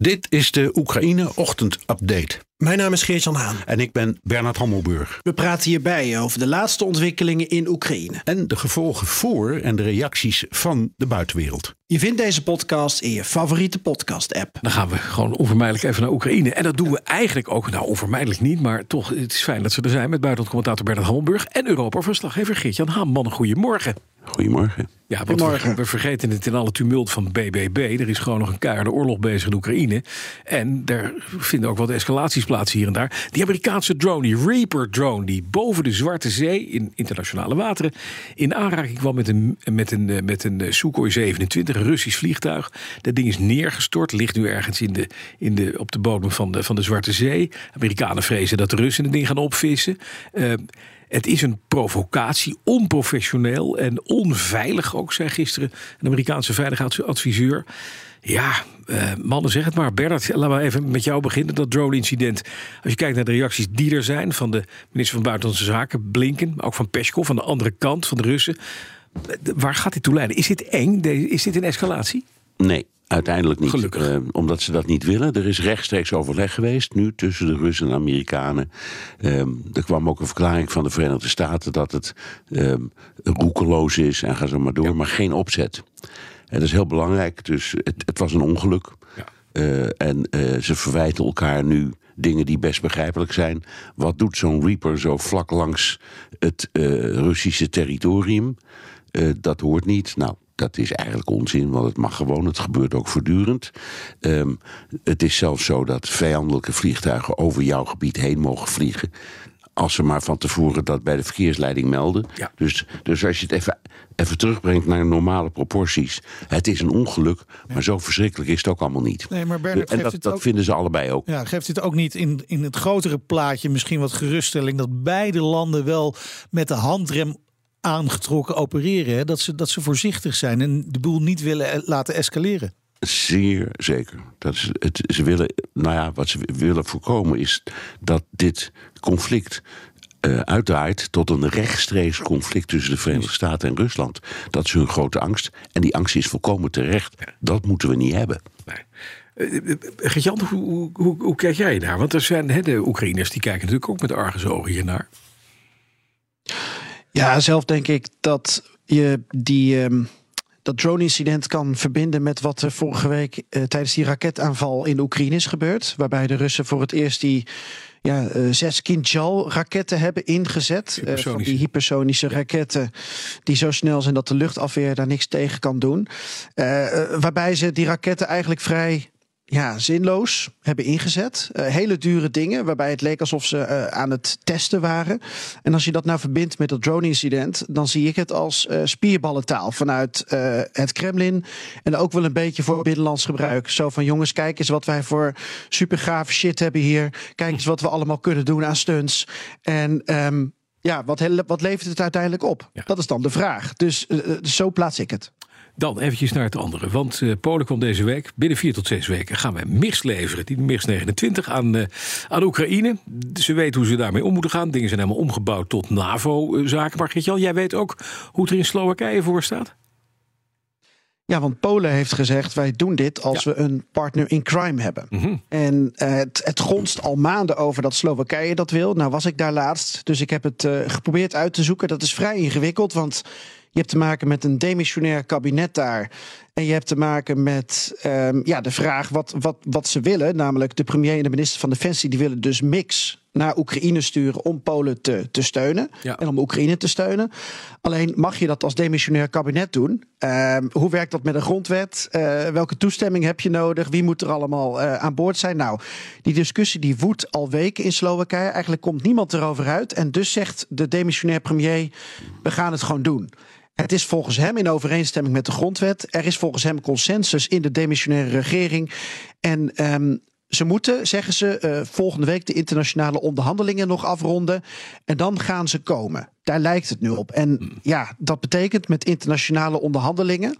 Dit is de Oekraïne Ochtend Update. Mijn naam is Geert-Jan Haan. En ik ben Bernard Hammelburg. We praten hierbij over de laatste ontwikkelingen in Oekraïne. En de gevolgen voor en de reacties van de buitenwereld. Je vindt deze podcast in je favoriete podcast-app. Dan gaan we gewoon onvermijdelijk even naar Oekraïne. En dat doen we eigenlijk ook, nou onvermijdelijk niet, maar toch, het is fijn dat ze er zijn met buitenlandcommentator Bernard Hammelburg en Europa-verslaggever Geert-Jan Haan. Mannen, goedemorgen. Goedemorgen. Ja, want we, we, vergeten het in alle tumult van BBB. Er is gewoon nog een keiharde oorlog bezig in Oekraïne. En er vinden ook wat escalaties plaats hier en daar. Die Amerikaanse drone, die Reaper drone, die boven de Zwarte Zee in internationale wateren in aanraking kwam met een, met een, met een Sukhoi 27, een Russisch vliegtuig. Dat ding is neergestort, ligt nu ergens in de, in de, op de bodem van de, van de Zwarte Zee. Amerikanen vrezen dat de Russen het ding gaan opvissen. Uh, het is een provocatie, onprofessioneel en onveilig ook, zei gisteren een Amerikaanse veiligheidsadviseur. Ja, uh, mannen, zeg het maar. Bernard, laten we even met jou beginnen. Dat drone-incident. Als je kijkt naar de reacties die er zijn van de minister van Buitenlandse Zaken, Blinken, maar ook van Peskov, van de andere kant, van de Russen. Waar gaat dit toe leiden? Is dit eng? Is dit een escalatie? Nee, Uiteindelijk niet. Gelukkig. Uh, omdat ze dat niet willen. Er is rechtstreeks overleg geweest nu tussen de Russen en de Amerikanen. Uh, er kwam ook een verklaring van de Verenigde Staten dat het uh, roekeloos is en ga zo maar door, ja. maar geen opzet. En dat is heel belangrijk. Dus het, het was een ongeluk. Ja. en ze verwijten elkaar nu dingen die best begrijpelijk zijn. Wat doet zo'n Reaper zo vlak langs het Russische territorium? dat hoort niet. Nou, dat is eigenlijk onzin, want het mag gewoon. Het gebeurt ook voortdurend. Um, het is zelfs zo dat vijandelijke vliegtuigen over jouw gebied heen mogen vliegen. Als ze maar van tevoren dat bij de verkeersleiding melden. Ja. Dus, dus als je het even, even terugbrengt naar normale proporties. Het is een ongeluk, maar zo verschrikkelijk is het ook allemaal niet. Nee, maar Bernard, en dat, het dat ook, vinden ze allebei ook. Ja, geeft dit ook niet in, in het grotere plaatje misschien wat geruststelling... dat beide landen wel met de handrem aangetrokken opereren. Hè? Dat, ze, dat ze voorzichtig zijn en de boel niet willen laten escaleren. Zeer zeker. Dat is het, ze willen, nou ja, wat ze willen voorkomen is dat dit conflict uh, uitdraait tot een rechtstreeks conflict tussen de Verenigde Staten en Rusland. Dat is hun grote angst. En die angst is volkomen terecht. Dat moeten we niet hebben. Nee. Uh, Gert-Jan, hoe, hoe, hoe, hoe, kijk jij naar? Want er zijn hè, de Oekraïners die kijken natuurlijk ook met argusogen hiernaar. Ja, zelf denk ik dat je die. Um dat drone-incident kan verbinden met wat er vorige week uh, tijdens die raketaanval in de Oekraïne is gebeurd. Waarbij de Russen voor het eerst die ja, uh, zes Kinjal-raketten hebben ingezet. Uh, van die hypersonische raketten die zo snel zijn dat de luchtafweer daar niks tegen kan doen. waarbij ze die raketten eigenlijk vrij ja, zinloos hebben ingezet. Uh, hele dure dingen, waarbij het leek alsof ze uh, aan het testen waren. En als je dat nou verbindt met dat drone-incident, dan zie ik het als uh, spierballentaal vanuit het Kremlin. En ook wel een beetje voor binnenlands gebruik. Zo van: jongens, kijk eens wat wij voor supergave shit hebben hier. Kijk eens wat we allemaal kunnen doen aan stunts. En. Um, ja, wat, wat levert het uiteindelijk op? Ja. Dat is dan de vraag. Dus zo plaats ik het. Dan eventjes naar het andere. Want uh, Polen komt deze week, binnen vier tot zes weken, gaan wij MIGS leveren. Die MIGS 29 aan, uh, aan Oekraïne. Ze weten hoe ze daarmee om moeten gaan. Dingen zijn helemaal omgebouwd tot NAVO-zaken. Maar Gertjan, jij weet ook hoe het er in Slowakije voor staat? Ja, want Polen heeft gezegd: wij doen dit als ja. we een partner in crime hebben. Mhm. Mm -hmm. En uh, het, het gonst al maanden over dat Slowakije dat wil. Nou was ik daar laatst, dus ik heb het uh, geprobeerd uit te zoeken. Dat is vrij ingewikkeld, want je hebt te maken met een demissionair kabinet daar. En je hebt te maken met um, ja, de vraag wat, wat, wat ze willen. Namelijk de premier en de minister van Defensie... die willen dus mix naar Oekraïne sturen om Polen te, te steunen. Ja. En om Oekraïne te steunen. Alleen mag je dat als demissionair kabinet doen? Um, hoe werkt dat met een grondwet? Uh, welke toestemming heb je nodig? Wie moet er allemaal uh, aan boord zijn? Nou, die discussie die woedt al weken in Slowakije. Eigenlijk komt niemand erover uit. En dus zegt de demissionair premier... we gaan het gewoon doen. Het is volgens hem in overeenstemming met de grondwet. Er is volgens hem consensus in de demissionaire regering. En um, ze moeten, zeggen ze, uh, volgende week de internationale onderhandelingen nog afronden. En dan gaan ze komen. Daar lijkt het nu op. En ja, dat betekent met internationale onderhandelingen.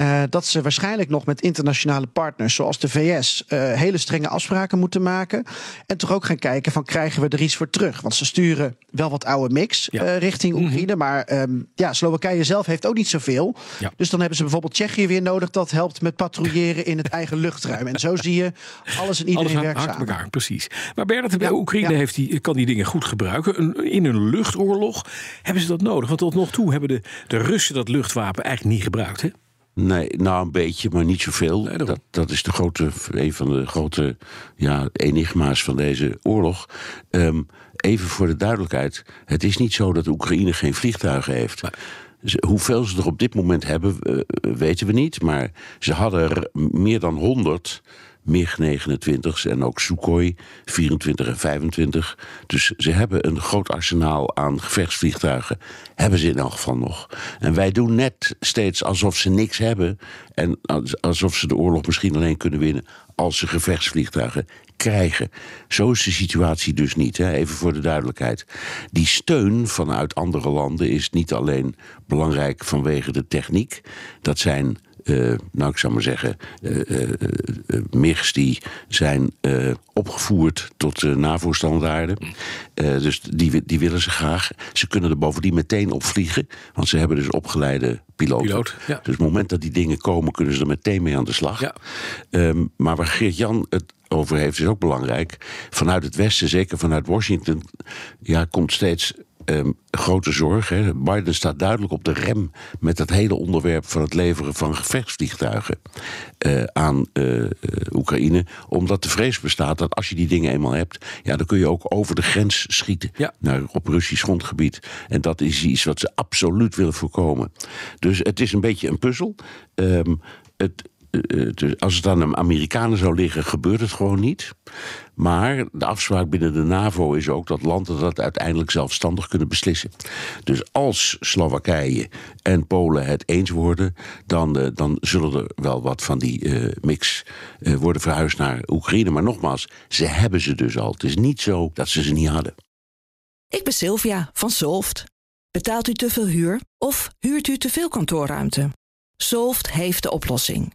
Uh, dat ze waarschijnlijk nog met internationale partners zoals de VS uh, hele strenge afspraken moeten maken. En toch ook gaan kijken van krijgen we er iets voor terug? Want ze sturen wel wat oude mix ja. uh, richting Oekraïne. Mm -hmm. Maar um, ja, Slowakije zelf heeft ook niet zoveel. Ja. Dus dan hebben ze bijvoorbeeld Tsjechië weer nodig. Dat helpt met patrouilleren in het eigen luchtruim. En zo zie je alles en iedereen alles werkt samen. elkaar, precies. Maar Bernard, ja. Oekraïne heeft die, kan die dingen goed gebruiken. In een luchtoorlog hebben ze dat nodig. Want tot nog toe hebben de, de Russen dat luchtwapen eigenlijk niet gebruikt. Hè? Nee, nou een beetje, maar niet zoveel. Nee, dat, dat is de grote, een van de grote ja, enigma's van deze oorlog. Um, even voor de duidelijkheid: het is niet zo dat Oekraïne geen vliegtuigen heeft. Maar... Hoeveel ze er op dit moment hebben, uh, weten we niet. Maar ze hadden er meer dan 100 MiG-29's en ook Sukhoi 24 en 25. Dus ze hebben een groot arsenaal aan gevechtsvliegtuigen. Hebben ze in elk geval nog. En wij doen net steeds alsof ze niks hebben. En alsof ze de oorlog misschien alleen kunnen winnen als ze gevechtsvliegtuigen krijgen. Zo is de situatie dus niet, hè? even voor de duidelijkheid. Die steun vanuit andere landen is niet alleen belangrijk vanwege de techniek. Dat zijn uh, nou ik zou maar zeggen, uh, uh, MIGs die zijn opgevoerd tot NAVO-standaarden. dus die, die willen ze graag. Ze kunnen er bovendien meteen op vliegen, want ze hebben dus opgeleide piloten. Piloot, ja. Dus op het moment dat die dingen komen, kunnen ze er meteen mee aan de slag. Ja. Um, maar waar Geert-Jan het over heeft, is ook belangrijk. Vanuit het Westen, zeker vanuit Washington, ja, komt steeds um, grote zorg. Hè. Biden staat duidelijk op de rem met het hele onderwerp van het leveren van gevechtsvliegtuigen uh, aan uh, Oekraïne. Omdat de vrees bestaat dat als je die dingen eenmaal hebt, ja, dan kun je ook over de grens schieten ja. naar, op Russisch grondgebied. En dat is iets wat ze absoluut willen voorkomen. Dus het is een beetje een puzzel. Um, het, als het aan de Amerikanen zou liggen, gebeurt het gewoon niet. Maar de afspraak binnen de NAVO is ook dat landen dat uiteindelijk zelfstandig kunnen beslissen. Dus als Slowakije en Polen het eens worden, dan, uh, dan zullen er wel wat van die mix worden verhuisd naar Oekraïne. Maar nogmaals, ze hebben ze dus al. Het is niet zo dat ze ze niet hadden. Ik ben Sylvia van Solft. Betaalt u te veel huur of huurt u te veel kantoorruimte? Solft heeft de oplossing.